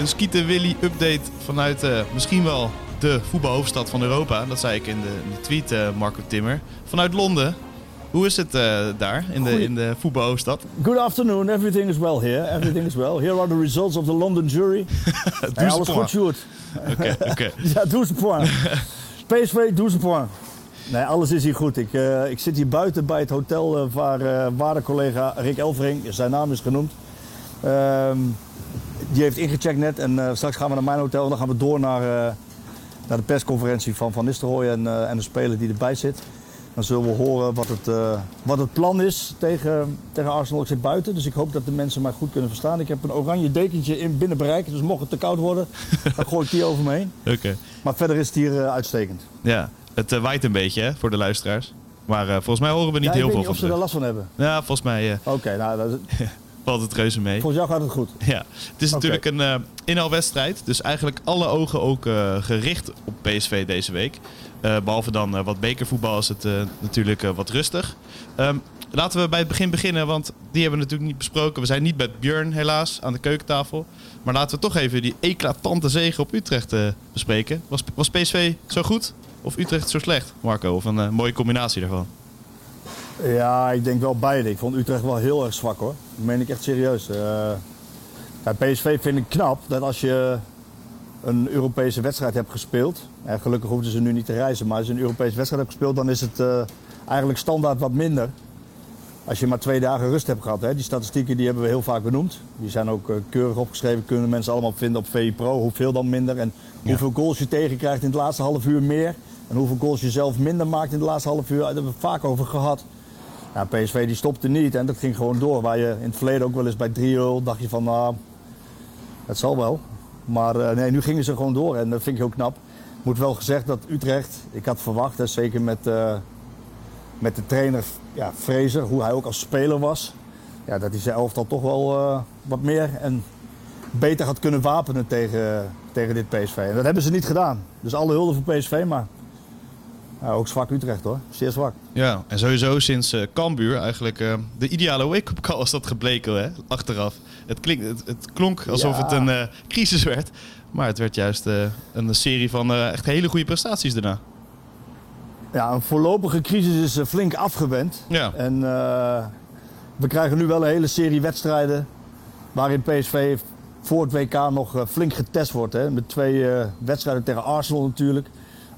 Een Skieten Willy update vanuit uh, misschien wel de voetbalhoofdstad van Europa. Dat zei ik in de, in de tweet, uh, Marco Timmer. Vanuit Londen. Hoe is het uh, daar in de, in de voetbalhoofdstad? Good afternoon, everything is well here. Everything is well. Here are the results of the London jury. hey, alles goed, Sjoerd. Oké, oké. ja, 12 point. PSV, 12 point. Nee, alles is hier goed. Ik, uh, ik zit hier buiten bij het hotel uh, waar uh, waarde collega Rick Elvering, zijn naam is genoemd. Uh, die heeft ingecheckt net en straks gaan we naar mijn hotel en dan gaan we door naar, naar de persconferentie van Van Nistelrooy en, en de speler die erbij zit. Dan zullen we horen wat het, wat het plan is tegen, tegen Arsenal. Ik zit buiten, dus ik hoop dat de mensen mij goed kunnen verstaan. Ik heb een oranje dekentje in binnen bereik, dus mocht het te koud worden, dan gooi ik die over me heen. Okay. Maar verder is het hier uitstekend. Ja. Het waait een beetje hè, voor de luisteraars. Maar volgens mij horen we niet ja, heel veel van of ze er last van hebben. Ja, volgens mij Oké, okay, nou, dat valt het reuze mee. Volgens jou gaat het goed. Ja, het is okay. natuurlijk een inhaalwedstrijd. Dus eigenlijk alle ogen ook gericht op PSV deze week. behalve dan wat bekervoetbal is het natuurlijk wat rustig. Um, laten we bij het begin beginnen, want die hebben we natuurlijk niet besproken. We zijn niet met Björn helaas aan de keukentafel. Maar laten we toch even die eclatante zege op Utrecht bespreken. Was, was PSV zo goed? Of Utrecht zo slecht, Marco? Of een uh, mooie combinatie daarvan? Ja, ik denk wel beide. Ik vond Utrecht wel heel erg zwak hoor. Dat meen ik echt serieus. Uh, ja, PSV vind ik knap dat als je een Europese wedstrijd hebt gespeeld. En gelukkig hoefden ze nu niet te reizen, maar als je een Europese wedstrijd hebt gespeeld, dan is het uh, eigenlijk standaard wat minder. Als je maar twee dagen rust hebt gehad. Hè. Die statistieken die hebben we heel vaak benoemd. Die zijn ook uh, keurig opgeschreven. Kunnen mensen allemaal vinden op VI Pro. Hoeveel dan minder en ja. hoeveel goals je tegenkrijgt in het laatste half uur meer. En hoeveel goals je zelf minder maakt in het laatste half uur. Daar hebben we het vaak over gehad. Ja, PSV die stopte niet en dat ging gewoon door. Waar je in het verleden ook wel eens bij 3-0 dacht je van, nou, het zal wel. Maar uh, nee, nu gingen ze gewoon door en dat vind ik heel knap. Moet wel gezegd dat Utrecht, ik had verwacht, zeker met, uh, met de trainer ja, Fraser, hoe hij ook als speler was. Ja, dat hij zijn elftal toch wel uh, wat meer en beter had kunnen wapenen tegen, tegen dit PSV. En dat hebben ze niet gedaan. Dus alle hulde voor PSV, maar ja, ook zwak Utrecht hoor. Zeer zwak. Ja, en sowieso sinds uh, Cambuur eigenlijk uh, de ideale wake-up call is dat gebleken hè, achteraf. Het, klink, het, het klonk alsof ja. het een uh, crisis werd. Maar het werd juist een serie van echt hele goede prestaties daarna. Ja, een voorlopige crisis is flink afgewend. Ja. En we krijgen nu wel een hele serie wedstrijden waarin PSV voor het WK nog flink getest wordt. Hè? Met twee wedstrijden tegen Arsenal natuurlijk.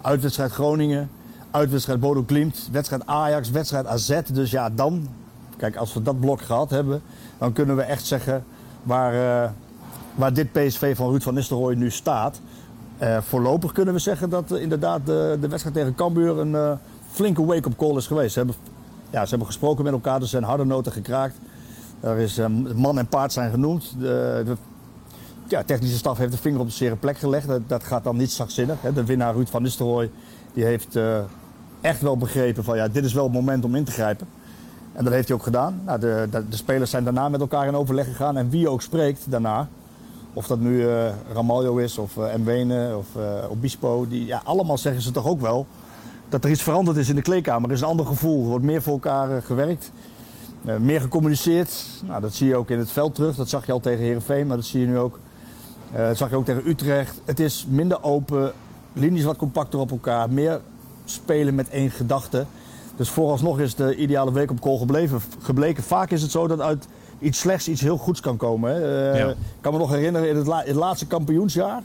Uitwedstrijd Groningen, uitwedstrijd Bodo Klimt, wedstrijd Ajax, wedstrijd AZ. Dus ja, dan, kijk, als we dat blok gehad hebben, dan kunnen we echt zeggen waar, uh, waar dit PSV van Ruud van Nistelrooy nu staat. Uh, voorlopig kunnen we zeggen dat uh, inderdaad de, de wedstrijd tegen Cambuur een flinke wake-up call is geweest. Ze hebben, ja, ze hebben gesproken met elkaar, er zijn harde noten gekraakt. Er is man en paard zijn genoemd. De, ja, technische staf heeft de vinger op de zere plek gelegd. Dat, gaat dan niet zachtzinnig. Hè. De winnaar Ruud van Nistelrooy die heeft echt wel begrepen van ja, dit is wel het moment om in te grijpen. En dat heeft hij ook gedaan. Nou, de, de, de, spelers zijn daarna met elkaar in overleg gegaan. En wie ook spreekt daarna, of dat nu uh, is of uh, Mwene of Obispo, die, ja, allemaal zeggen ze toch ook wel dat er iets veranderd is in de kleedkamer. Er is een ander gevoel, er wordt meer voor elkaar gewerkt. meer gecommuniceerd. Nou, dat zie je ook in het veld terug. Dat zag je al tegen Herenveen, maar dat zie je nu ook uh, dat zag je ook tegen Utrecht. Het is minder open, linies wat compacter op elkaar, meer spelen met één gedachte. Dus vooralsnog is de ideale week op call gebleven, gebleken. Vaak is het zo dat uit iets slechts iets heel goeds kan komen. Uh, ja. Ik kan me nog herinneren in het, la in het laatste kampioensjaar.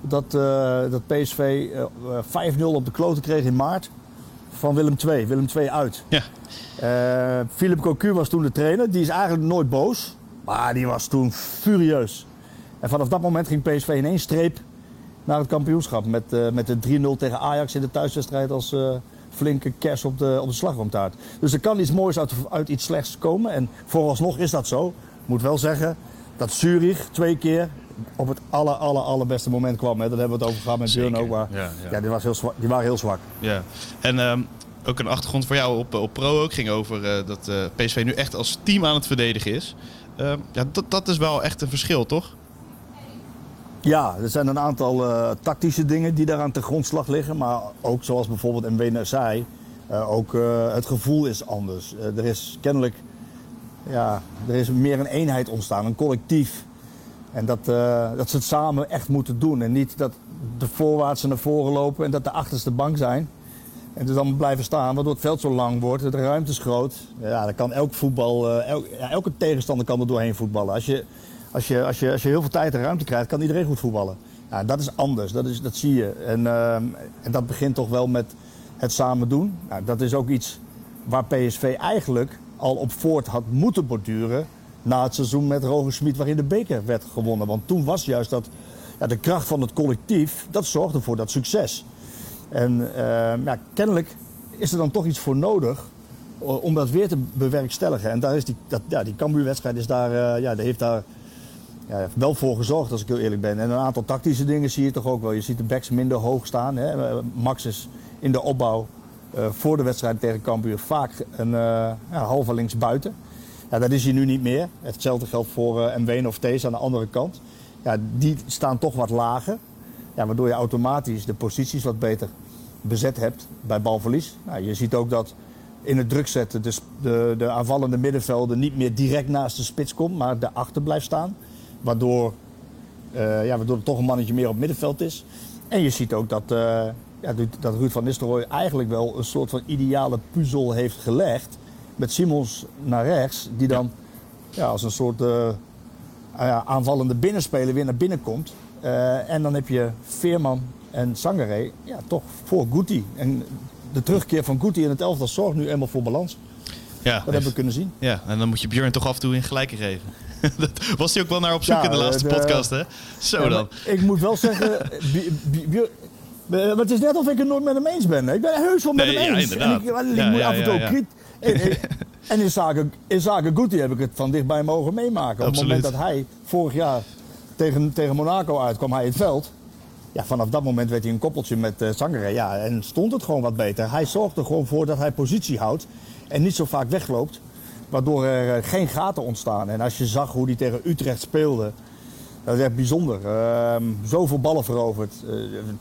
Dat, uh, dat PSV 5-0 op de kloten kreeg in maart van Willem II. Willem II uit. Ja. Philip Cocu was toen de trainer. Die is eigenlijk nooit boos. Maar die was toen furieus. En vanaf dat moment ging PSV in één streep naar het kampioenschap. Met, uh, met de 3-0 tegen Ajax in de thuiswedstrijd als uh, flinke kers op de, op de slagroomtaart. Dus er kan iets moois uit, uit iets slechts komen. En vooralsnog is dat zo. Ik moet wel zeggen dat Zurich twee keer op het aller, aller, allerbeste moment kwam. Hè. Daar hebben we het over gehad met Björn ook. Maar, Ja, ja, ja. die, was heel zwak, die waren heel zwak. Ja, en ehm, ook een achtergrond voor jou op, op Pro ook ging over eh, dat eh, PSV nu echt als team aan het verdedigen is. Ehm, ja, dat, dat is wel echt een verschil, toch? Ja, er zijn een aantal eh, tactische dingen die daar aan de grondslag liggen. Maar ook zoals bijvoorbeeld MW zei, eh, ook eh, het gevoel is anders. Er is kennelijk ja, er is meer een eenheid ontstaan, een collectief. En dat, dat ze het samen echt moeten doen. En niet dat de voorwaartse naar voren lopen en dat de achterste bank zijn. En dus dan blijven staan, waardoor het veld zo lang wordt, de ruimte is groot. Ja, dan kan elk voetbal, ja, elke tegenstander kan er doorheen voetballen. Als je, als, je, als, je, als je heel veel tijd en ruimte krijgt, kan iedereen goed voetballen. Ja, dat is anders, dat, is, dat zie je. En, ehm, en dat begint toch wel met het samen doen. Dat is ook iets waar PSV eigenlijk al op voort had moeten borduren na het seizoen met Roger Smit waarin de beker werd gewonnen. Want toen was juist dat ja, de kracht van het collectief, dat zorgde voor dat succes. En eh, ja, kennelijk is er dan toch iets voor nodig o- om dat weer te bewerkstelligen. En daar is die, dat, ja, die Cambuur-wedstrijd is daar, eh, ja, die heeft daar ja, wel voor gezorgd, als ik heel eerlijk ben. En een aantal tactische dingen zie je toch ook wel. Je ziet de backs minder hoog staan. Hè. Eh, Max is in de opbouw eh, voor de wedstrijd tegen Cambuur vaak een eh ja, halve links buiten. Ja, dat is hij nu niet meer. Hetzelfde geldt voor Mwene of Thees aan de andere kant. Ja, die staan toch wat lager. Ja, waardoor je automatisch de posities wat beter bezet hebt bij balverlies. Nou, je ziet ook dat in het druk zetten de, de, de aanvallende middenvelder niet meer direct naast de spits komt, maar daarachter blijft staan. Waardoor, eh, ja, waardoor er toch een mannetje meer op middenveld is. En je ziet ook dat, eh, ja, dat- Ruud van Nistelrooy eigenlijk wel een soort van ideale puzzel heeft gelegd. Met Simons naar rechts, die dan ja, als een soort eh, ja, aanvallende binnenspeler weer naar binnen komt. En dan heb je Veerman en Sangaré ja, toch voor Guti. En de terugkeer van Guti in het elftal zorgt nu eenmaal voor balans. Ja, Dat hebben we kunnen zien. ja, en dan moet je Björn toch af en toe in gelijke geven. dat was hij ook wel naar op zoek Ja, in de laatste de- podcast, hè? Zo dan. ik moet wel zeggen, eh, maar het is net of ik het nooit met hem eens ben. Ik ben heus wel met Nee, hem ja, eens. inderdaad. En ik, wel, ik Ja, moet ja, af en toe ook En, en, in zaken, in zaken Guti heb ik het van dichtbij mogen meemaken. Op het moment dat hij vorig jaar tegen, tegen Monaco uitkwam, hij het veld. Ja, vanaf dat moment werd hij een koppeltje met eh Sangaré. Ja, en stond het gewoon wat beter. Hij zorgt er gewoon voor dat hij positie houdt en niet zo vaak wegloopt. Waardoor er eh, geen gaten ontstaan. En als je zag hoe hij tegen Utrecht speelde, dat is echt bijzonder. Ehm, zoveel ballen veroverd. eh,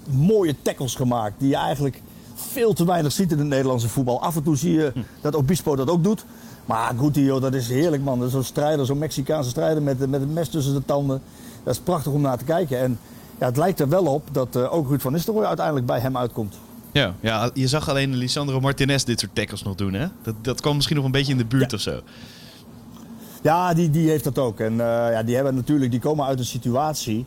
mooie tackles gemaakt. Die je eigenlijk veel te weinig ziet in het Nederlandse voetbal. Af en toe zie je dat Obispo dat ook doet. Maar Guti, dat is heerlijk man. Zo'n strijder, zo'n Mexicaanse strijder met, met het mes tussen de tanden. Dat is prachtig om naar te kijken. En ja, het lijkt er wel op dat eh, ook Ruud van Nistelrooy uiteindelijk bij hem uitkomt. Ja, ja, je zag alleen Lisandro Martinez dit soort tackles nog doen, hè? Dat, dat kwam misschien nog een beetje in de buurt of zo. Ja, die, die heeft dat ook. En eh, ja, die, hebben natuurlijk, die komen uit een situatie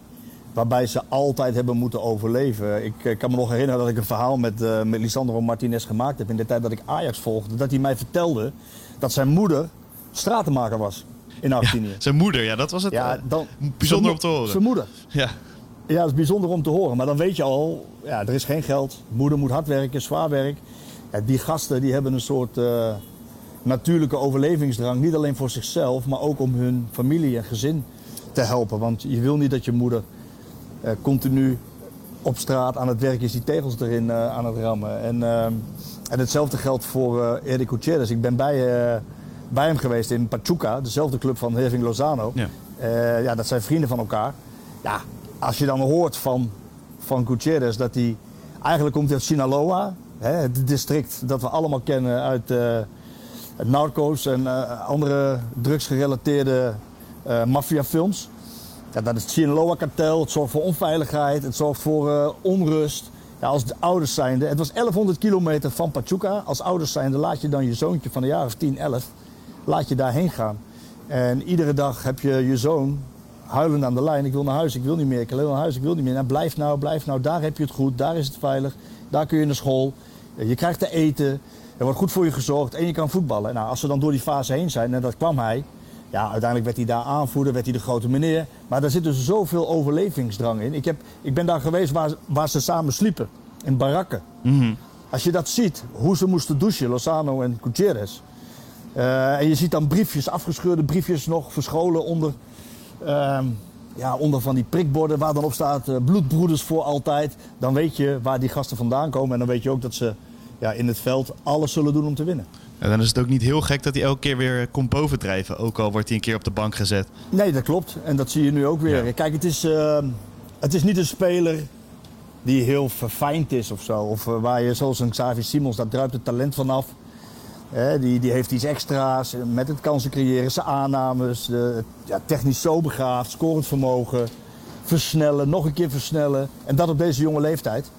waarbij ze altijd hebben moeten overleven. Ik eh, kan me nog herinneren dat ik een verhaal met, eh, met Lisandro Martinez gemaakt heb in de tijd dat ik Ajax volgde. Dat hij mij vertelde dat zijn moeder stratenmaker was in Argentinië. Zijn moeder, ja, dat was het. Ja, dan, bijzonder om te horen. Zijn moeder. ja. Ja, dat is bijzonder om te horen. Maar dan weet je al, ja, er is geen geld. Moeder moet hard werken, zwaar werk. Ja, die gasten die hebben een soort eh, natuurlijke overlevingsdrang. Niet alleen voor zichzelf, maar ook om hun familie en gezin te helpen. Want je wil niet dat je moeder eh, continu op straat aan het werk is, die tegels erin eh, aan het rammen. En, en hetzelfde geldt voor Eric Gutierrez. Ik ben bij, bij hem geweest in Pachuca, dezelfde club van Herving Lozano. Ja. Ja, dat zijn vrienden van elkaar. Ja, als je dan hoort van, van Gutierrez dat hij eigenlijk komt uit Sinaloa, hè, het district dat we allemaal kennen uit het narco's en eh, andere drugsgerelateerde eh maffiafilms. Ja, dat is het Sinaloa-kartel, het zorgt voor onveiligheid, het zorgt voor onrust. Ja, als de ouders zijnde, het was 1100 kilometer van Pachuca. Als ouders zijnde laat je dan je zoontje van een jaar of 10, 11, laat je daarheen gaan. En iedere dag heb je je zoon huilend aan de lijn. Ik wil naar huis, ik wil niet meer, ik wil naar huis, ik wil niet meer. Nou, blijf nou, blijf nou, daar heb je het goed, daar is het veilig, daar kun je naar school. Je krijgt te eten, er wordt goed voor je gezorgd en je kan voetballen. Nou, als we dan door die fase heen zijn, en dat kwam hij, ja, uiteindelijk werd hij daar aanvoerder, werd hij de grote meneer. Maar daar zit dus zoveel overlevingsdrang in. Ik, heb, ik ben daar geweest waar, waar ze samen sliepen, in barakken. Als je dat ziet, hoe ze moesten douchen, Lozano en Gutierrez. Eh, en je ziet dan briefjes, afgescheurde briefjes nog verscholen onder, ehm, ja, onder van die prikborden waar dan op staat eh, bloedbroeders voor altijd. Dan weet je waar die gasten vandaan komen. En dan weet je ook dat ze ja, in het veld alles zullen doen om te winnen. En dan is het ook niet heel gek dat hij elke keer weer komt bovendrijven. Ook al wordt hij een keer op de bank gezet. Nee, dat klopt. En dat zie je nu ook weer. Ja. Kijk, het is, eh, het is niet een speler die heel verfijnd is of zo. Of eh, waar je, zoals een Xavi Simons, daar druipt het talent vanaf. Die, die heeft iets extra's eh, met het kansen creëren, zijn aannames. De, ja, technisch zo begaafd, scorend vermogen. Versnellen, nog een keer versnellen. En dat op deze jonge leeftijd.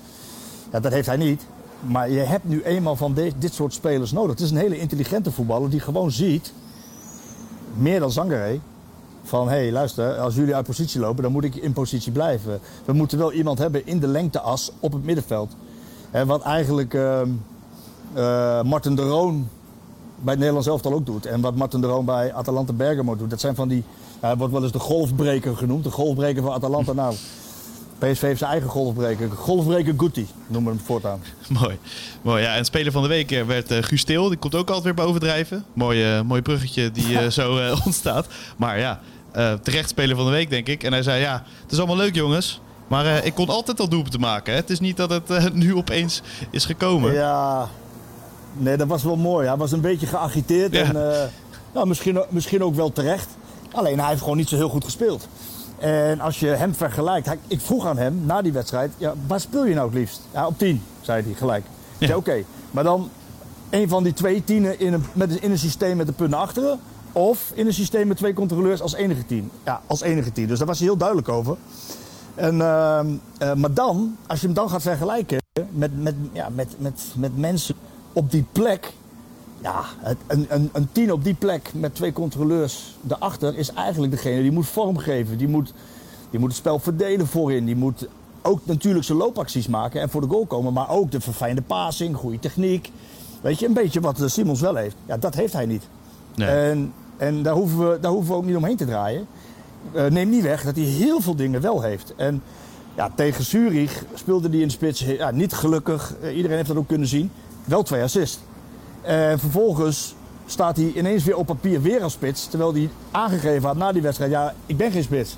Ja, dat heeft hij niet. Maar je hebt nu eenmaal van dit soort spelers nodig. Het is een hele intelligente voetballer die gewoon ziet, meer dan Zangaré, van hé, hey, luister, als jullie uit positie lopen, dan moet ik in positie blijven. We moeten wel iemand hebben in de lengteas op het middenveld. Hè, wat eigenlijk eh, Martin de Roon bij het Nederlands elftal ook doet. En wat Martin de Roon bij Atalanta Bergamo doet. Dat zijn van die, hij wordt wel eens de golfbreker genoemd. De golfbreker van Atalanta. Nou, PSV heeft zijn eigen golfbreker. Golfbreker Guti noemen we hem voortaan. Mooi. Mooi. Ja, en speler van de week eh, werd Guus Til. Die komt ook altijd weer bovendrijven. Mooi, eh, mooi bruggetje die zo ontstaat. Maar ja, terecht speler van de week, denk ik. En hij zei, ja, het is allemaal leuk, jongens. Maar ik kon altijd al doelpunten maken. Hè? Het is niet dat het nu opeens is gekomen. Ja, nee, dat was wel mooi. Hij was een beetje geagiteerd Ja. en eh, nou, misschien, misschien ook wel terecht. Alleen hij heeft gewoon niet zo heel goed gespeeld. En als je hem vergelijkt, hij- ik vroeg aan hem na die wedstrijd, ja, waar speel je nou het liefst? Ja, op 10, zei hij gelijk. Ik zei, oké, maar dan een van die twee tienen in een, met, een- in een systeem met de punt naar achteren. Of in een systeem met twee controleurs als enige tien. Ja, als enige tien. Dus daar was hij heel duidelijk over. En, ehm, eh, maar dan, als je hem dan gaat vergelijken met, met, ja, met, met, met mensen op die plek. Ja, het- een, een, een tien op die plek met twee controleurs daarachter is eigenlijk degene die moet vormgeven. Die moet, die moet het spel verdelen voorin. Die moet ook natuurlijk zijn loopacties maken en voor de goal komen. Maar ook de verfijnde passing, goede techniek. Weet je, een beetje wat eh, Simons wel heeft. Ja, dat heeft hij niet. Nee. En, en daar, hoeven we, daar hoeven we ook niet omheen te draaien. Eh, neem niet weg dat hij heel veel dingen wel heeft. En ja, tegen Zurich speelde hij in de spits ja, niet gelukkig. Eh, iedereen heeft dat ook kunnen zien. Wel twee assists. En vervolgens staat hij ineens weer op papier weer als spits. Terwijl hij aangegeven had na die wedstrijd, ja, ik ben geen spits.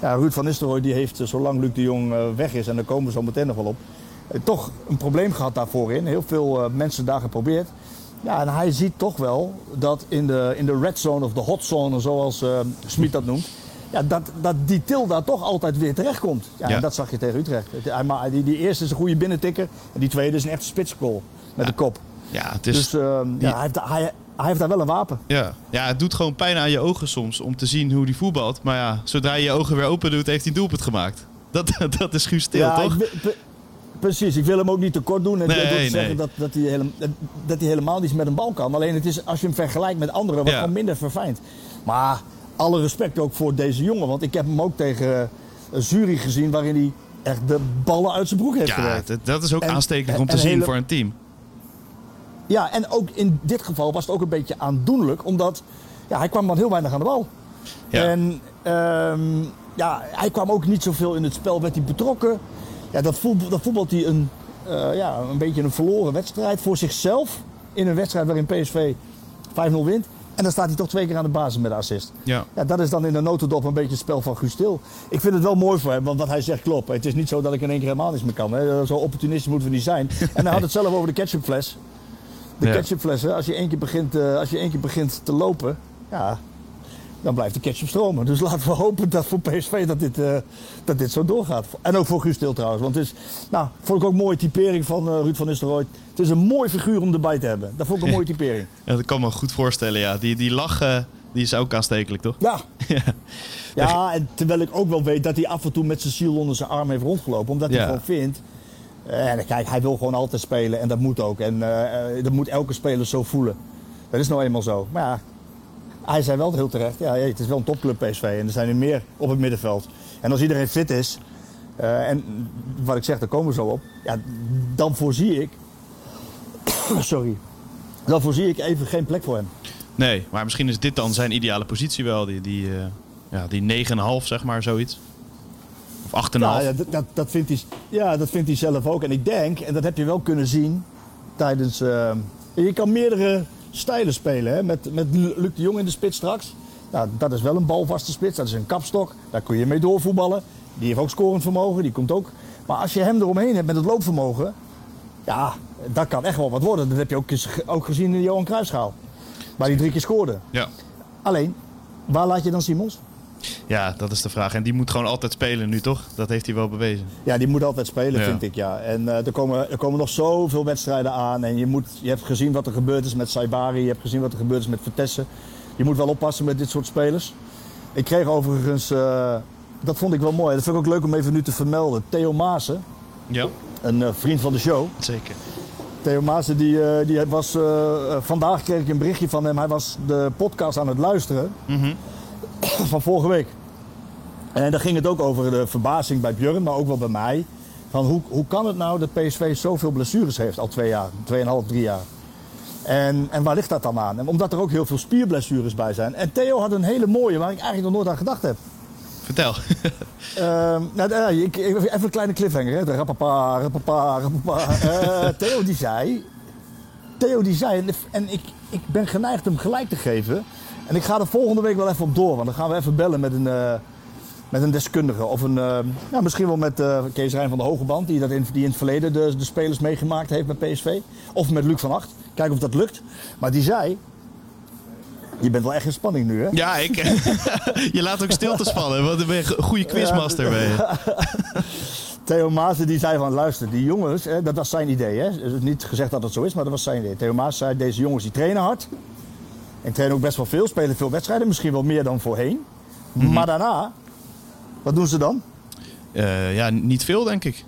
Ja, Ruud van Nistelrooy die heeft, eh, zolang Luc de Jong eh, weg is, en daar komen we zo meteen nog wel op, eh, toch een probleem gehad daarvoor in. Heel veel mensen daar geprobeerd. Ja, en hij ziet toch wel dat in de, in de red zone of de hot zone, zoals eh Smit dat noemt, ja, dat, dat die til daar toch altijd weer terechtkomt. Ja, Ja. En dat zag je tegen Utrecht. Die, die eerste is een goede binnentikker en die tweede is een echte spitsgoal met de kop. Ja, het is... Dus ehm, die- hij, heeft, hij, hij heeft daar wel een wapen. Ja. ja, het doet gewoon pijn aan je ogen soms om te zien hoe die voetbalt. Maar ja, zodra je je ogen weer open doet, heeft hij een doelpunt gemaakt. Dat, dat is Guus Til, ja, toch? precies. Ik wil hem ook niet tekort doen. En Nee, door te nee. zeggen dat, dat, hij helemaal, dat hij helemaal niet met een bal kan. Alleen het is, als je hem vergelijkt met anderen, wat Ja. gewoon minder verfijnd. Maar alle respect ook voor deze jongen. Want ik heb hem ook tegen uh, Zurich gezien, waarin hij echt de ballen uit zijn broek heeft Ja, gewerkt. dat, dat is ook En- aanstekelijk om te en zien hele- voor een team. Ja, en ook in dit geval was het ook een beetje aandoenlijk, omdat ja, hij kwam dan heel weinig aan de bal. Ja. En ehm, ja, hij kwam ook niet zoveel in het spel, werd hij betrokken. Ja, dat, voetbal, dat voetbalt hij een, eh, ja, een beetje een verloren wedstrijd voor zichzelf. In een wedstrijd waarin PSV 5-0 wint. En dan staat hij toch twee keer aan de basis met de assist. Ja. Ja, dat is dan in de notendop een beetje het spel van Guus Til. Ik vind het wel mooi voor hem, want wat hij zegt klopt. Het is niet zo dat ik in één keer helemaal niets meer kan. Hè. Zo opportunistisch moeten we niet zijn. En hij had het zelf over de ketchupfles. De Ja. ketchupflessen, als je één keer begint, eh, als je één keer begint te lopen, ja, dan blijft de ketchup stromen. Dus laten we hopen dat voor PSV dat dit, eh, dat dit zo doorgaat. En ook voor Guus Til trouwens. Want het is, nou, vond ik ook een mooie typering van eh, Ruud van Nistelrooy. Het is een mooi figuur om erbij te hebben. Dat vond ik een mooie typering. Ja, dat kan me goed voorstellen, ja. Die, die lach, eh, die is ook aanstekelijk, toch? Ja, Ja. Ja, en terwijl ik ook wel weet dat hij af en toe met zijn ziel onder zijn arm heeft rondgelopen. Omdat hij gewoon vindt. Eh, En kijk, hij wil gewoon altijd spelen en dat moet ook. En eh, eh, dat moet elke speler zo voelen. Dat is nou eenmaal zo. Maar ja, hij zei wel heel terecht. Ja, het is wel een topclub PSV en er zijn er meer op het middenveld. En als iedereen fit is, en wat ik zeg, daar komen we zo op. Ja, dan voorzie ik. sorry. Dan voorzie ik even geen plek voor hem. Nee, maar misschien is dit dan zijn ideale positie wel. Die, die, ja, die 9,5 zeg maar, zoiets. Of 8,5. Ja, ja, dat, dat, vindt hij, ja, dat vindt hij zelf ook. En ik denk, en dat heb je wel kunnen zien tijdens. eh, je kan meerdere stijlen spelen. Hè? Met, met Luc de Jong in de spits straks. Nou, dat is wel een balvaste spits, dat is een kapstok. Daar kun je mee doorvoetballen. Die heeft ook scorend vermogen, die komt ook. Maar als je hem eromheen hebt met het loopvermogen, ja, dat kan echt wel wat worden. Dat heb je ook, ook gezien in de Johan Cruijffschaal. Waar hij drie keer scoorde. Ja. Alleen, waar laat je dan Simons? Ja, dat is de vraag. En die moet gewoon altijd spelen nu, toch? Dat heeft hij wel bewezen. Ja, die moet altijd spelen, Ja. vind ik. Ja. En eh, er, komen, er komen nog zoveel wedstrijden aan. En je, moet, je hebt gezien wat er gebeurd is met Saibari. Je hebt gezien wat er gebeurd is met Vertesse. Je moet wel oppassen met dit soort spelers. Ik kreeg overigens, eh, dat vond ik wel mooi. Dat vind ik ook leuk om even nu te vermelden. Theo Maassen, Ja, een eh, vriend van de show. zeker. Theo Maassen, die, die was, vandaag kreeg ik een berichtje van hem. Hij was de podcast aan het luisteren van vorige week. En daar ging het ook over de verbazing bij Björn, maar ook wel bij mij. Van hoe, hoe kan het nou dat PSV zoveel blessures heeft al twee jaar, tweeënhalf, drie jaar? En, en waar ligt dat dan aan? En omdat er ook heel veel spierblessures bij zijn. En Theo had een hele mooie waar ik eigenlijk nog nooit aan gedacht heb. Vertel. Ehm, nou, ik, even een kleine cliffhanger. Hè. De Rapapa, rapapa, rapapa. Eh, Theo die zei... Theo die zei... en- En ik, ik ben geneigd hem gelijk te geven. En ik ga er volgende week wel even op door. Want dan gaan we even bellen met een, eh, met een deskundige. Of een, eh, ja, misschien wel met eh, Kees Rijn van de Hogeband. Die, dat in, die in het verleden de, de spelers meegemaakt heeft bij PSV. Of met Luc van Acht. Kijken of dat lukt. Maar die zei... Je bent wel echt in spanning nu, hè? Ja, ik. je laat ook stilte spannen, want dan ben je een goede quizmaster. Ben je. Theo Maassen die zei van, luister, die jongens, hè, dat was zijn idee. Hè? Niet gezegd dat het zo is, maar dat was zijn idee. Theo Maassen zei, deze jongens die trainen hard. En trainen ook best wel veel, spelen veel wedstrijden. Misschien wel meer dan voorheen. Maar daarna, wat doen ze dan? Eh, ja, niet veel, denk ik.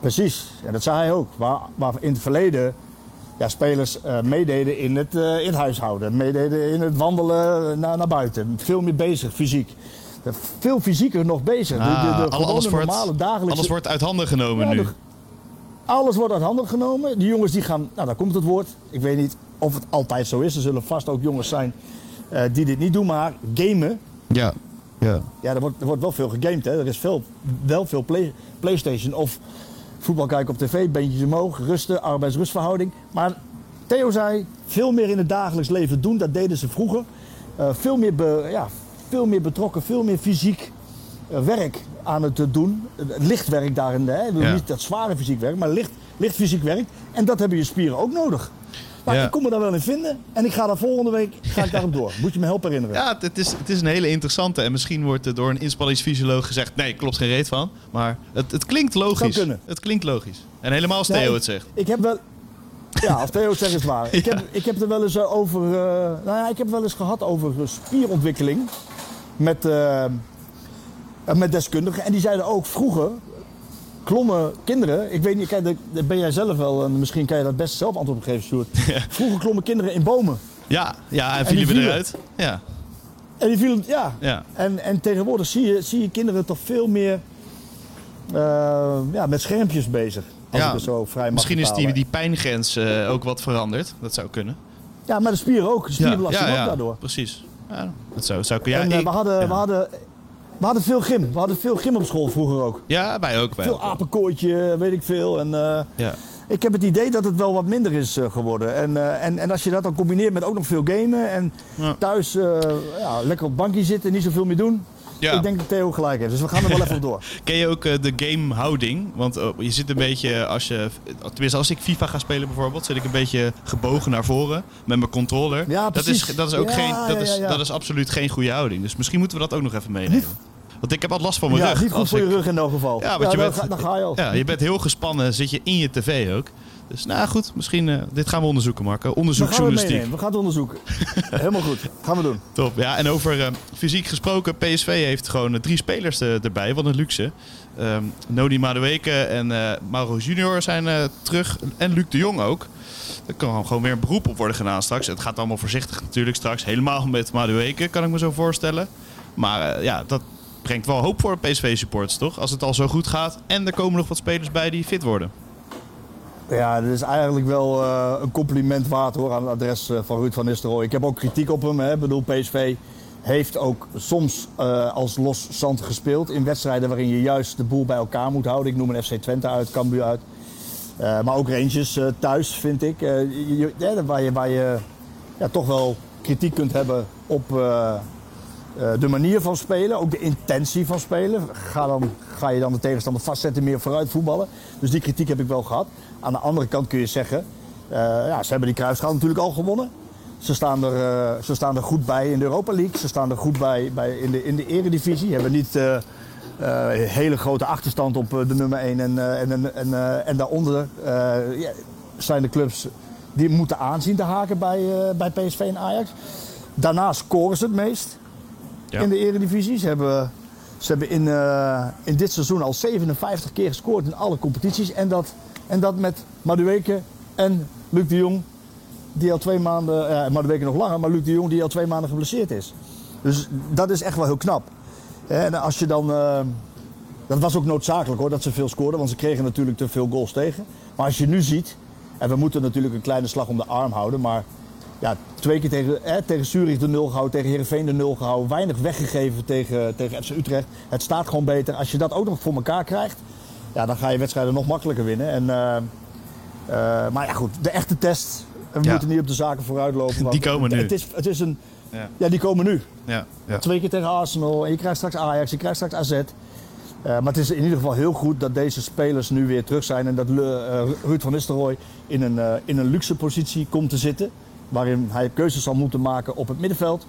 Precies, en dat zei hij ook. Waar, waar in het verleden ja, spelers eh, meededen in het, eh, in het huishouden. Meededen in het wandelen naar, naar buiten. Veel meer bezig, fysiek. Veel fysieker nog bezig. De- de, de, Ah, alles, wordt, normale, dagelijkse... alles wordt uit handen genomen Ja, nu. de- Alles wordt uit handen genomen. Die jongens die gaan, nou daar komt het woord. Ik weet niet of het altijd zo is. Er zullen vast ook jongens zijn eh, die dit niet doen, maar gamen. Ja. ja. Ja, er wordt, er wordt wel veel gegamed. Hè. Er is veel, wel veel play, PlayStation of voetbal kijken op tv, beentjes omhoog, rusten, arbeids-rustverhouding. Maar Theo zei, veel meer in het dagelijks leven doen. Dat deden ze vroeger. Eh, veel, meer be- ja, veel meer betrokken, veel meer fysiek eh, werk aan het doen. Eh, Licht werk daarin. Hè. Ja. Niet dat zware fysiek werk, maar licht, licht fysiek werk. En dat hebben je spieren ook nodig. Maar Ja. ik kom me daar wel in vinden. En ik ga daar volgende week ga ik daarop door. Moet je me helpen herinneren. Ja, het is, het is een hele interessante. En misschien wordt er door een inspanningsfysioloog gezegd... nee, klopt geen reet van. Maar het, het klinkt logisch. Kunnen. Het klinkt logisch. En helemaal als Theo het zegt. Ik heb wel. Ja, als Theo het zegt is het waar. Ik, heb, ik heb er wel eens eh, over. eh, nou ja, ik heb wel eens gehad over spierontwikkeling. Met, eh, met deskundigen. En die zeiden ook vroeger. Klommen kinderen, ik weet niet, kijk, dat- ben jij zelf wel, en misschien kan je dat best zelf antwoord op geven, Sjoerd. Vroeger klommen kinderen in bomen. Ja, ja en vielen we eruit. Ja, En die vielen, ja. ja. En, en tegenwoordig zie je, zie je kinderen toch veel meer eh, ja, met schermpjes bezig. Als Ja, ik het zo vrij mag Misschien is die, die pijngrens eh, ook wat veranderd. Dat zou kunnen. Ja, maar de spieren ook. De spierbelasting ook daardoor. precies. Ja, dat zou, zou kunnen. Ja, en eh, we, hadden, ja. we, hadden, we hadden veel gym. We hadden veel gym op school vroeger ook. Ja, wij ook. Wij Veel ook. apenkooitje, weet ik veel. En, eh, Ja. ik heb het idee dat het wel wat minder is eh, geworden. En, eh, en, en als je dat dan combineert met ook nog veel gamen en Ja. thuis ja, lekker op bankje zitten, niet zoveel meer doen. Ja. Ik denk dat Theo gelijk heeft. Dus we gaan er wel even door. Ken je ook eh, de gamehouding? Want je zit een beetje, als je, tenminste als ik FIFA ga spelen bijvoorbeeld, zit ik een beetje gebogen naar voren met mijn controller. Ja, dat, is, dat is ook Ja, geen, dat, ja, is, dat is absoluut geen goede houding. Dus misschien moeten we dat ook nog even meenemen. Want ik heb al last van mijn Ja, rug. niet goed als voor je ik- rug in elk geval. Ja, want je dan, bent- ga, dan ga je al. Ja, je bent heel gespannen, zit je in je tv ook. Dus nou goed, misschien, eh, dit gaan we onderzoeken Marco. we Onderzoek gaan. We gaan het onderzoeken. Helemaal goed. Gaan we doen. Top. Ja, en over eh, fysiek gesproken, PSV heeft gewoon eh, drie spelers erbij. Wat een luxe. Ehm Nodi Madueke en Mauro Junior zijn terug. En Luc de Jong ook. Er kan gewoon weer een beroep op worden gedaan straks. Het gaat allemaal voorzichtig natuurlijk straks. Helemaal met Madueke, kan ik me zo voorstellen. Maar ja, dat brengt wel hoop voor PSV-supporters, toch? Als het al zo goed gaat. En er komen nog wat spelers bij die fit worden. Ja, dat is eigenlijk wel eh, een compliment waard hoor, aan het adres eh, van Ruud van Nistelrooy. Ik heb ook kritiek op hem. Hè. Ik bedoel, PSV heeft ook soms eh, als los zand gespeeld in wedstrijden waarin je juist de boel bij elkaar moet houden. Ik noem een FC Twente uit, Cambuur uit. Maar ook Rangers thuis, vind ik. Waar je, waar je ja, toch wel kritiek kunt hebben op de manier van spelen, ook de intentie van spelen. Ga, dan, ga je dan de tegenstander vastzetten, meer vooruit voetballen. Dus die kritiek heb ik wel gehad. Aan de andere kant kun je zeggen, eh, ja, ze hebben die kruisschaal natuurlijk al gewonnen. Ze staan, er, eh, ze staan er goed bij in de Europa League. Ze staan er goed bij, bij in, de, in de Eredivisie. Hebben niet eh, eh, hele grote achterstand op eh, de nummer 1. En, eh, en, en, en, eh, daaronder eh, zijn de clubs die moeten aanzien te haken bij, eh, bij PSV en Ajax. Daarna scoren ze het meest In de Eredivisie. Ze hebben, ze hebben in, eh, in dit seizoen al 57 keer gescoord in alle competities. En dat, en dat met Madueke en Luc de Jong, die al twee maanden, ja, Madueke nog langer, maar Luc de Jong die al twee maanden geblesseerd is. Dus dat is echt wel heel knap. En als je dan, eh, dat was ook noodzakelijk hoor, dat ze veel scoorden, want ze kregen natuurlijk te veel goals tegen. Maar als je nu ziet, en we moeten natuurlijk een kleine slag om de arm houden, maar ja, twee keer tegen, eh, tegen Zurich de nul gehouden, tegen Heerenveen de nul gehouden. Weinig weggegeven tegen, tegen FC Utrecht. Het staat gewoon beter. Als je dat ook nog voor elkaar krijgt, ja, dan ga je wedstrijden nog makkelijker winnen. En, eh, eh, maar ja, goed, de echte test. We Ja. moeten niet op de zaken vooruitlopen. want Die komen het, nu. Het is, het is een, Ja. ja, die komen nu. Ja, ja. Twee keer tegen Arsenal en je krijgt straks Ajax, je krijgt straks AZ. Eh, maar het is in ieder geval heel goed dat deze spelers nu weer terug zijn en dat Le- Ruud van Nistelrooy in een, in een luxe positie komt te zitten. Waarin hij keuzes zal moeten maken op het middenveld.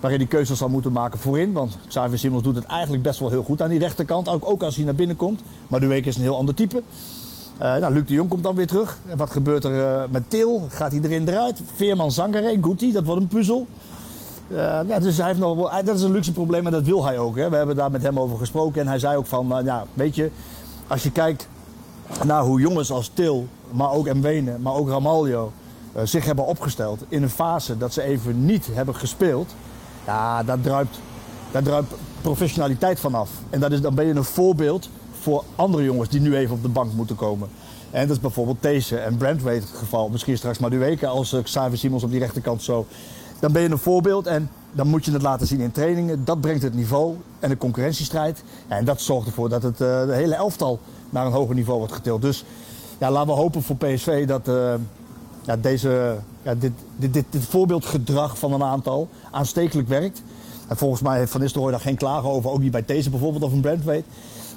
Waarin hij keuzes zal moeten maken voorin. Want Xavier Simons doet het eigenlijk best wel heel goed aan die rechterkant. Ook, ook als hij naar binnen komt. Maar de week is een heel ander type. Eh, nou, Luc de Jong komt dan weer terug. En wat gebeurt er eh, met Til? Gaat hij erin eruit? Veerman Zangaré, Guti, dat wordt een puzzel. Eh, dus hij heeft nog dat is een luxe probleem en dat wil hij ook. Hè. We hebben daar met hem over gesproken en hij zei ook van, ja, weet je, als je kijkt naar hoe jongens als Til, maar ook Mwene, maar ook Ramaljo zich hebben opgesteld in een fase dat ze even niet hebben gespeeld, ja, daar druipt, daar druipt professionaliteit vanaf. En dat is, dan ben je een voorbeeld voor andere jongens die nu even op de bank moeten komen. En dat is bijvoorbeeld deze en Brandweight het geval. Misschien straks maar Duweke als uh, Xavier Simons op die rechterkant zo. Dan ben je een voorbeeld en dan moet je het laten zien in trainingen. Dat brengt het niveau en de concurrentiestrijd. En dat zorgt ervoor dat het uh, de hele elftal naar een hoger niveau wordt getild. Dus ja, laten we hopen voor PSV dat ja, deze, ja, dit, dit, dit, dit, voorbeeldgedrag van een aantal aanstekelijk werkt. En volgens mij heeft Van Nistelrooy daar geen klagen over. Ook niet bij deze bijvoorbeeld of een Brandweight.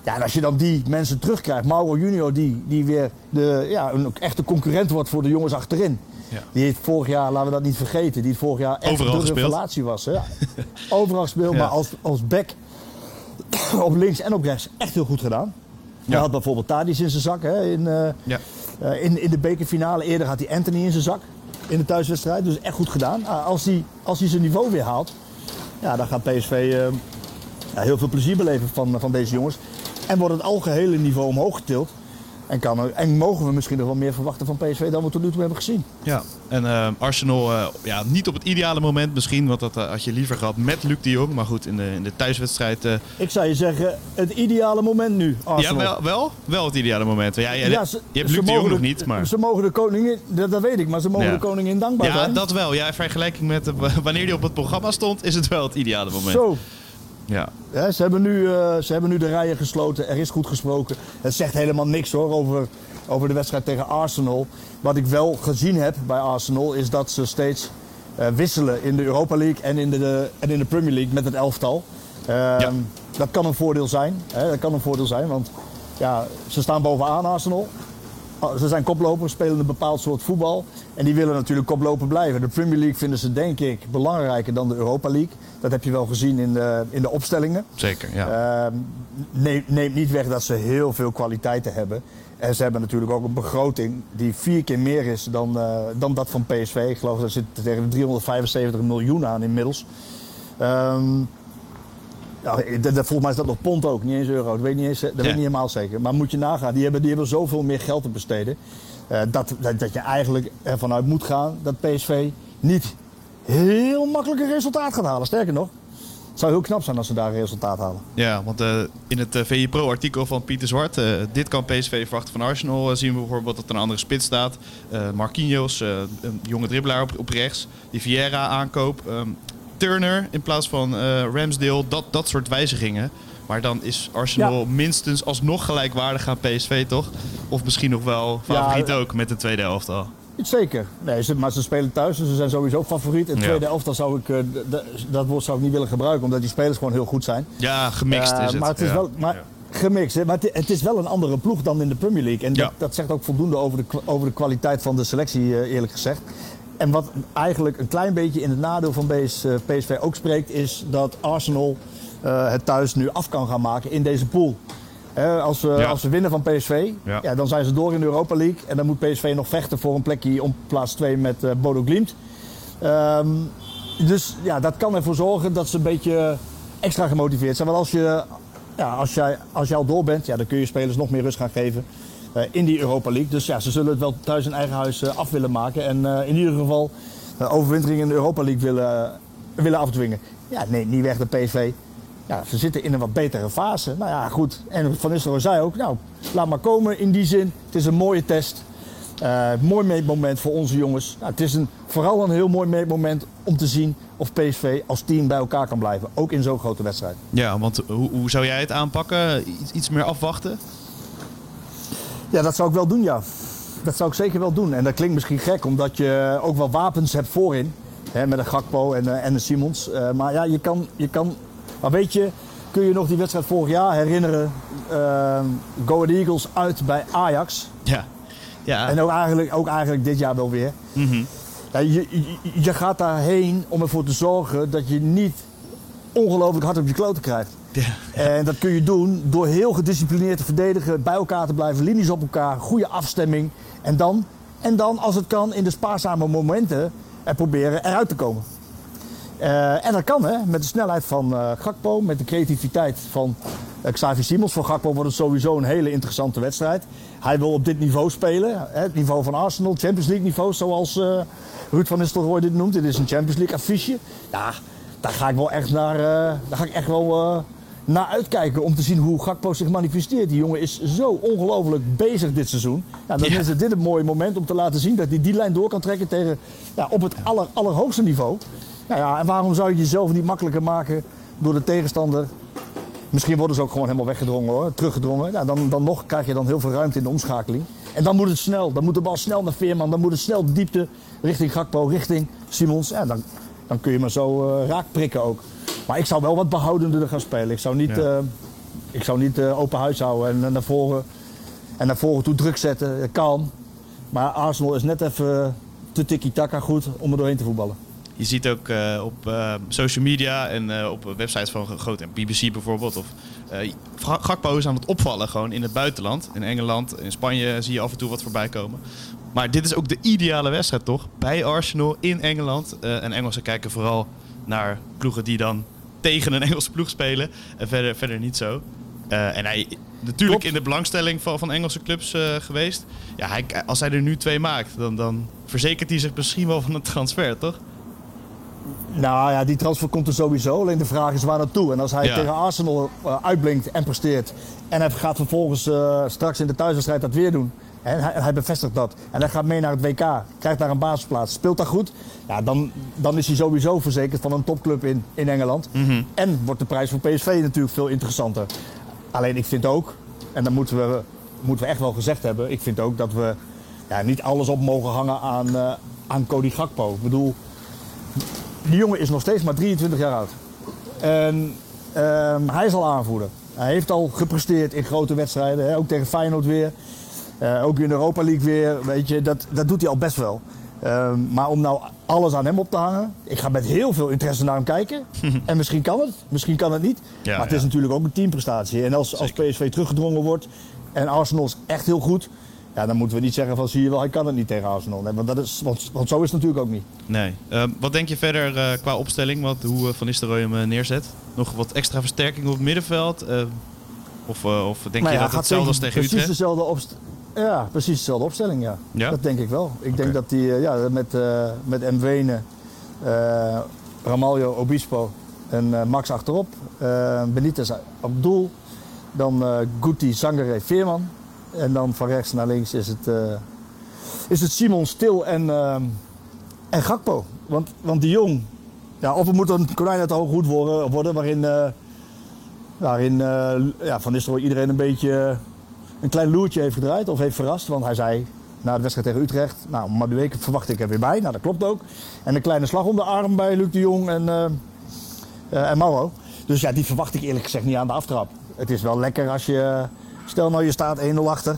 Ja, en als je dan die mensen terugkrijgt, Mauro Junior, die, die weer de, ja, een echte concurrent wordt voor de jongens achterin. Ja. Die heeft vorig jaar, laten we dat niet vergeten, die vorig jaar echt Overal de revelatie was. Hè? Overal gespeeld, ja. maar als, als back op links en op rechts echt heel goed gedaan. Hij had bijvoorbeeld Tadis in zijn zak hè, in, uh, ja. Uh, in, in de bekerfinale. Eerder had hij Anthony in zijn zak in de thuiswedstrijd. Dus echt goed gedaan. Uh, als, hij, als hij zijn niveau weer haalt, ja, dan gaat PSV uh, ja, heel veel plezier beleven van, van deze jongens. En wordt het algehele niveau omhoog getild. En, kan er, en mogen we misschien nog wel meer verwachten van PSV dan we tot nu toe hebben gezien. Ja, en uh, Arsenal uh, ja, niet op het ideale moment misschien. Want dat uh, had je liever gehad met Luc de Jong. Maar goed, in de, in de thuiswedstrijd... Ik zou je zeggen, het ideale moment nu, Arsenal. Ja, wel, wel, wel het ideale moment. Ja, je, ja, ze, je hebt Luc de Jong nog niet, maar... Ze mogen de koningin, dat, dat weet ik, maar ze mogen ja. de koningin dankbaar zijn. Ja, dat wel. Ja, in vergelijking met wanneer hij op het programma stond, is het wel het ideale moment. Zo. Ja. Ze, hebben nu, uh, ze hebben nu de rijen gesloten. Er is goed gesproken. Het zegt helemaal niks hoor over, over de wedstrijd tegen Arsenal. Wat ik wel gezien heb bij Arsenal is dat ze steeds uh, wisselen in de Europa League en in de, de, en in de Premier League met het elftal. Uh, ja. Dat kan een voordeel zijn. Hè? Dat kan een voordeel zijn, want ja, ze staan bovenaan Arsenal. Ze zijn koplopers, spelen een bepaald soort voetbal. En die willen natuurlijk koploper blijven. De Premier League vinden ze denk ik belangrijker dan de Europa League. Dat heb je wel gezien in de, in de opstellingen. Zeker, ja. Uh, neemt neem niet weg dat ze heel veel kwaliteiten hebben. En ze hebben natuurlijk ook een begroting die vier keer meer is dan, uh, dan dat van PSV. Ik geloof dat zit tegen de 375 miljoen aan inmiddels. Um, nou, volgens mij is dat nog pond ook, niet eens euro. Dat weet ik niet, eens, dat ja. weet ik niet helemaal zeker. Maar moet je nagaan, die hebben, die hebben zoveel meer geld te besteden. Uh, dat, dat, dat, je eigenlijk ervan uit moet gaan dat PSV niet heel makkelijk een resultaat gaat halen. Sterker nog, het zou heel knap zijn als ze daar een resultaat halen. Ja, want uh, in het uh, VE Pro artikel van Pieter Zwart, dit kan PSV verwachten van Arsenal, zien we bijvoorbeeld dat er een andere spits staat. Marquinhos, een jonge dribbelaar op, op rechts, die Vieira aankoop. Um, Turner in plaats van uh, Ramsdale, dat, dat soort wijzigingen. Maar dan is Arsenal ja. minstens alsnog gelijkwaardig aan PSV, toch? Of misschien nog wel favoriet ja, ook met de tweede helft al. Zeker. Nee, ze, maar ze spelen thuis, dus ze zijn sowieso favoriet. In de Ja. tweede elftal zou ik, eh, dat woord zou ik niet willen gebruiken, omdat die spelers gewoon heel goed zijn. Ja, gemixt Eh, is het. Maar het is ja. wel, maar. Gemixt, hè? maar het, het is wel een andere ploeg dan in de Premier League. En dat, dat zegt ook voldoende over de, over de kwaliteit van de selectie, eh, eerlijk gezegd. En wat eigenlijk een klein beetje in het nadeel van BS, eh, PSV ook spreekt, is dat Arsenal eh, het thuis nu af kan gaan maken in deze pool. Als, we, Ja. als we winnen van PSV, Ja. ja. dan zijn ze door in de Europa League. En dan moet PSV nog vechten voor een plekje om plaats 2 met eh Bodo Glimt. Ehm, dus ja, dat kan ervoor zorgen dat ze een beetje extra gemotiveerd zijn. Want als je, ja, als jij, als jij al door bent, ja, dan kun je spelers nog meer rust gaan geven in die Europa League. Dus ja, ze zullen het wel thuis in eigen huis eh, af willen maken. En eh, in ieder geval overwintering in de Europa League willen, willen afdwingen. Ja, nee, niet weg de PSV. Ja, ze zitten in een wat betere fase. Nou ja, goed. En Van Nistelrooy zei ook, nou, laat maar komen in die zin. Het is een mooie test. Eh, mooi meetmoment voor onze jongens. Nou, het is een, vooral een heel mooi meetmoment om te zien of PSV als team bij elkaar kan blijven. Ook in zo'n grote wedstrijd. Ja, want hoe, hoe zou jij het aanpakken? Iets meer afwachten? Ja, dat zou ik wel doen, ja. Dat zou ik zeker wel doen. En dat klinkt misschien gek, omdat je ook wel wapens hebt voorin. Hè, met een Gakpo en, eh, en een Simons. Eh, maar ja, je kan, je kan... Maar weet je, kun je nog die wedstrijd vorig jaar herinneren? Uh, Go Ahead Eagles uit bij Ajax. Ja. ja. En ook eigenlijk, ook eigenlijk dit jaar wel weer. Mhm. Ja, je, je, je gaat daarheen om ervoor te zorgen dat je niet ongelooflijk hard op je kloten krijgt. En dat kun je doen door heel gedisciplineerd te verdedigen, bij elkaar te blijven, linies op elkaar, goede afstemming. En dan, en dan als het kan, in de spaarzame momenten er proberen eruit te komen. Uh, en dat kan hè, met de snelheid van uh, Gakpo, met de creativiteit van uh, Xavi Simons. Voor Gakpo wordt het sowieso een hele interessante wedstrijd. Hij wil op dit niveau spelen, hè, het niveau van Arsenal, Champions League niveau, zoals Ruud van Nistelrooy dit noemt. Dit is een Champions League affiche. Ja, daar ga ik wel echt naar, daar ga ik echt wel naar uitkijken om te zien hoe Gakpo zich manifesteert. Die jongen is zo ongelooflijk bezig dit seizoen. Ja, dan ja. is het dit een mooi moment om te laten zien dat hij die lijn door kan trekken tegen, ja, op het aller, allerhoogste niveau. Nou ja, en waarom zou je jezelf niet makkelijker maken door de tegenstander? Misschien worden ze ook gewoon helemaal weggedrongen hoor, teruggedrongen. Ja, dan, dan nog krijg je dan heel veel ruimte in de omschakeling. En dan moet het snel, dan moet de bal snel naar Veerman, dan moet het snel diepte richting Gakpo, richting Simons. Ja, dan, dan kun je maar zo uh, raak prikken ook. Maar ik zou wel wat behoudender gaan spelen. Ik zou niet, ja. uh, ik zou niet uh, open huis houden en, naar voren, en naar voren toe druk zetten. Dat kan. Maar Arsenal is net even te tiki-taka goed om er doorheen te voetballen. Je ziet ook uh, op social media en op websites van grote BBC bijvoorbeeld. Of Gakpo is aan het opvallen gewoon in het buitenland. In Engeland, in Spanje zie je af en toe wat voorbij komen. Maar dit is ook de ideale wedstrijd toch? Bij Arsenal in Engeland. en Engelsen kijken vooral naar ploegen die dan tegen een Engelse ploeg spelen. En verder, verder niet zo. en hij natuurlijk in de belangstelling van, van Engelse clubs geweest. Ja, hij, als hij er nu twee maakt, dan, dan verzekert hij zich misschien wel van een transfer, toch? Nou ja, die transfer komt er sowieso. Alleen de vraag is waar naartoe. En als hij Ja. tegen Arsenal uh, uitblinkt en presteert. En hij gaat vervolgens uh, straks in de thuiswedstrijd dat weer doen. En hij, hij, bevestigt dat. En hij gaat mee naar het WK. Krijgt daar een basisplaats. Speelt dat goed. Ja, dan, dan is hij sowieso verzekerd van een topclub in, in Engeland. Mhm. En wordt de prijs voor PSV natuurlijk veel interessanter. Alleen ik vind ook, en dat moeten we, moeten we echt wel gezegd hebben. Ik vind ook dat we ja, niet alles op mogen hangen aan, uh, aan Cody Gakpo. Ik bedoel, die jongen is nog steeds maar 23 jaar oud. En um, hij is al aanvoerder. Hij heeft al gepresteerd in grote wedstrijden. Hè? Ook tegen Feyenoord weer. Uh, ook in de Europa League weer. Weet je, dat, dat doet hij al best wel. Um, maar om nou alles aan hem op te hangen. Ik ga met heel veel interesse naar hem kijken. en misschien kan het, misschien kan het niet. Ja, maar het is natuurlijk ook een teamprestatie. En als, als PSV teruggedrongen wordt. En Arsenal is echt heel goed. Ja, dan moeten we niet zeggen van zie je wel, hij kan het niet tegen Arsenal. Nee, want, dat is, want, want zo is het natuurlijk ook niet. Nee. Uh, wat denk je verder uh, qua opstelling? Wat, hoe uh, Van Nistelrooy hem neerzet? Nog wat extra versterking op het middenveld? of, of denk nou je dat hetzelfde als tegen precies Utrecht? Dezelfde opst ja, precies dezelfde opstelling, ja. ja? Dat denk ik wel. Ik okay. denk dat hij ja, met, met Mwene, Ramaljo, Obispo en Max achterop. Benitez op doel. Dan Guti, Zangare, Veerman. En dan van rechts naar links is het, uh, is het Simon Stil en, uh, en Gakpo. Want, want die jong, ja, of het moet een konijn uit de hoog goed worden, worden waarin, uh, waarin ja, Van Nistelrooy iedereen een beetje een klein loertje heeft gedraaid of heeft verrast. Want hij zei na de wedstrijd tegen Utrecht. Nou, Madueke verwacht ik er weer bij. Nou, dat klopt ook. En een kleine slag om de arm bij Luc de Jong en, eh eh, en Mauro. Dus ja, die verwacht ik eerlijk gezegd niet aan de aftrap. Het is wel lekker als je, stel nou je staat 1-0 achter.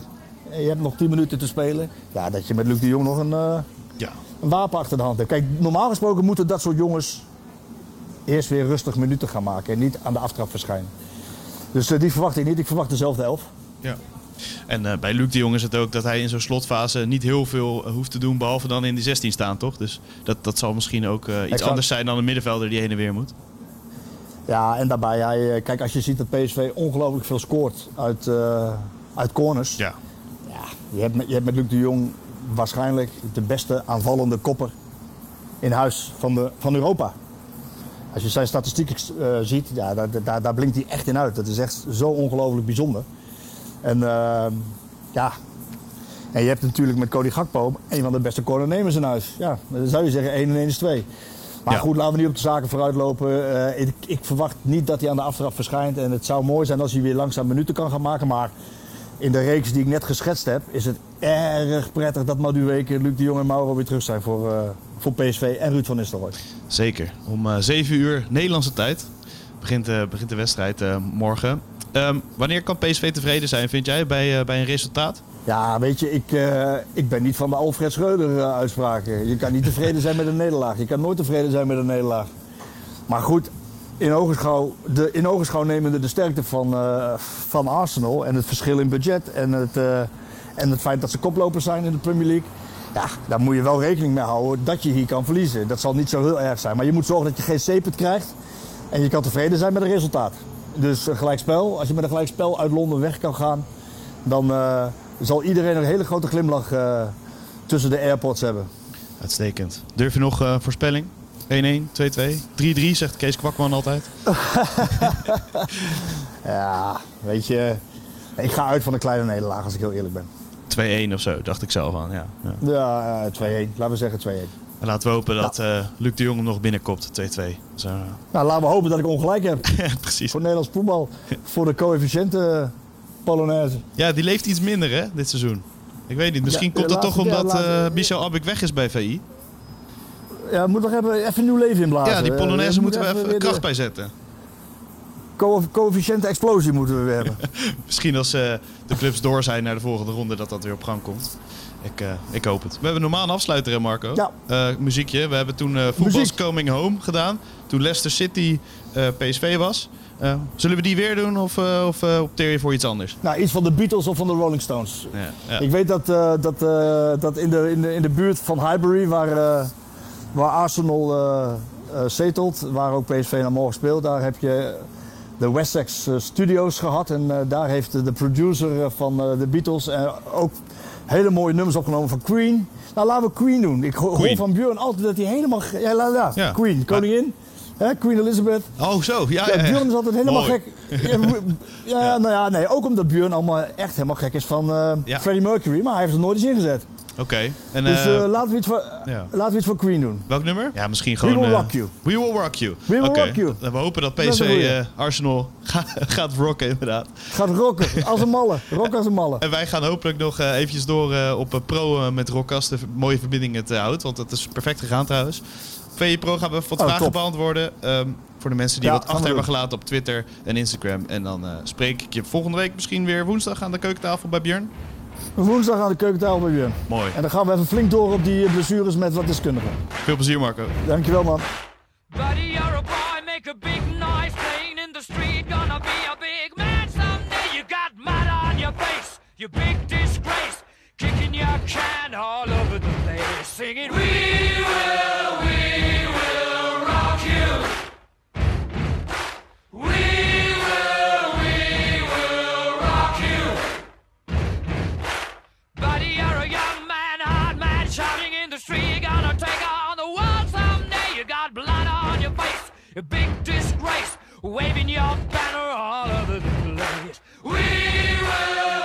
En je hebt nog 10 minuten te spelen. Ja, dat je met Luc de Jong nog een, eh, Ja. een wapen achter de hand hebt. Kijk, normaal gesproken moeten dat soort jongens eerst weer rustig minuten gaan maken. En niet aan de aftrap verschijnen. Dus die verwacht ik niet. Ik verwacht dezelfde elf. Ja. En eh, bij Luc de Jong is het ook dat hij in zo'n slotfase niet heel veel eh, hoeft te doen, behalve dan in die 16 staan, toch? Dus dat, dat zal misschien ook eh, iets Exact. anders zijn dan een middenvelder die heen en weer moet. Ja, en daarbij, hij, kijk, als je ziet dat PSV ongelooflijk veel scoort uit, uit corners. Ja. Ja, je, hebt met, je hebt met Luc de Jong waarschijnlijk de beste aanvallende kopper in huis van, de, van Europa. Als je zijn statistieken ziet, ja, daar, daar, daar blinkt hij echt in uit. Dat is echt zo ongelooflijk bijzonder. En ehm, ja, en je hebt natuurlijk met Cody Gakpo een van de beste cornernemers in huis. Ja, dan zou je zeggen 1 en 1 is 2. Maar Ja. goed, laten we niet op de zaken vooruitlopen. Eh, ik, ik verwacht niet dat hij aan de aftrap verschijnt. En het zou mooi zijn als hij weer langzaam minuten kan gaan maken. Maar in de reeks die ik net geschetst heb, is het erg prettig dat Madueke, Luc de Jong en Mauro weer terug zijn voor, eh, voor PSV en Ruud van Nistelrooy. Zeker. Om eh 7 uur Nederlandse tijd begint, begint de wedstrijd morgen. Ehm, wanneer kan PSV tevreden zijn, vind jij, bij, eh, bij een resultaat? Ja, weet je, ik, eh, ik ben niet van de Alfred Schreuder eh. Je kan niet tevreden zijn met een nederlaag. Je kan nooit tevreden zijn met een nederlaag. Maar goed, in ogenschouw, de, in ogenschouw nemende de sterkte van, van Arsenal en het verschil in budget en het, en het feit dat ze koplopers zijn in de Premier League. Ja, daar moet je wel rekening mee houden dat je hier kan verliezen. Dat zal niet zo heel erg zijn. Maar je moet zorgen dat je geen zeepet krijgt en je kan tevreden zijn met het resultaat. Dus een gelijkspel, als je met een gelijkspel uit Londen weg kan gaan, dan eh, zal iedereen een hele grote glimlach eh, tussen de airports hebben. Uitstekend. Durf je nog eh, voorspelling? 1-1, 2-2, 3-3, zegt Kees Kwakman altijd. Ja, weet je, ik ga uit van een kleine nederlaag als ik heel eerlijk ben. 2-1 of zo, dacht ik zelf aan. Ja, ja. Ja, eh, 2-1. Laten we zeggen 2-1. En laten we hopen dat eh, Luc de Jong hem nog binnenkopt, 2-2. Zo, eh, Nou, laten we hopen dat ik ongelijk heb precies. voor Nederlands voetbal. Voor de coëfficiënten Polonaise. Ja, die leeft iets minder hè, dit seizoen. Ik weet niet, misschien Ja, komt dat toch omdat eh Michel Abik weg is bij VI. Ja, moet nog even, even nieuw leven inblazen. Ja, die Eh, Polonaise moeten we even de kracht bij zetten. co- Coëfficiënte explosie moeten we weer hebben. Misschien als eh, de clubs door zijn naar de volgende ronde dat dat weer op gang komt. Ik, eh, ik hoop het. We hebben normaal een afsluiter, hè Marco? Ja. Eh, muziekje. We hebben toen eh Voetbals. Coming Home gedaan. Toen Leicester City PSV was. Zullen we die weer doen of, of opteer je voor iets anders? nou, iets van de Beatles of van de Rolling Stones. Ja, ja. Ik weet dat, dat, dat in, de, in, de, in de buurt van Highbury, waar, waar Arsenal zetelt, waar ook PSV naar morgen speelt, daar heb je de Wessex Studios gehad. En daar heeft de producer van de Beatles eh, ook hele mooie nummers opgenomen van Queen. Nou, laten we Queen doen. Ik ho- hoor Queen. van Björn altijd dat hij helemaal... Ja, la, la. Ja. Queen, koningin. Hè, Queen Elizabeth. Oh, zo. Ja, Ja. Björn is altijd helemaal Mooi. gek. Ja, nou ja, nee, ook omdat Björn allemaal echt helemaal gek is van eh. Freddie Mercury, maar hij heeft het nooit eens ingezet. Oké. En Dus eh, eh, laten, we iets voor, ja. laten we iets voor Queen doen. welk nummer? Ja, misschien gewoon... will eh, rock you. We will rock you. We will rock you. We hopen dat PSV eh, Arsenal gaat, gaat rocken, inderdaad. Gaat rocken, als een malle. Rock als een malle. En wij gaan hopelijk nog eh, eventjes door eh, op Pro met Rockcast de mooie verbindingen te houden. Want dat is perfect gegaan trouwens. VE Pro gaan we wat Oh, vragen top. beantwoorden. ehm, voor de mensen die Ja, wat we achter hebben doen. gelaten op Twitter en Instagram. En dan eh, spreek ik je volgende week misschien weer woensdag aan de keukentafel bij Björn. Woensdag aan de keukentafel bij Björn. Mooi. En dan gaan we even flink door op die blessures met wat deskundigen. Veel plezier Marco. Dankjewel man. Buddy, you're a boy, make a big noise playing in the street. Gonna be a big man someday. You got mud on your face, you big disgrace. Kicking your can all over the place. Singing, We will, we will a big disgrace, waving your banner all over the place. We will.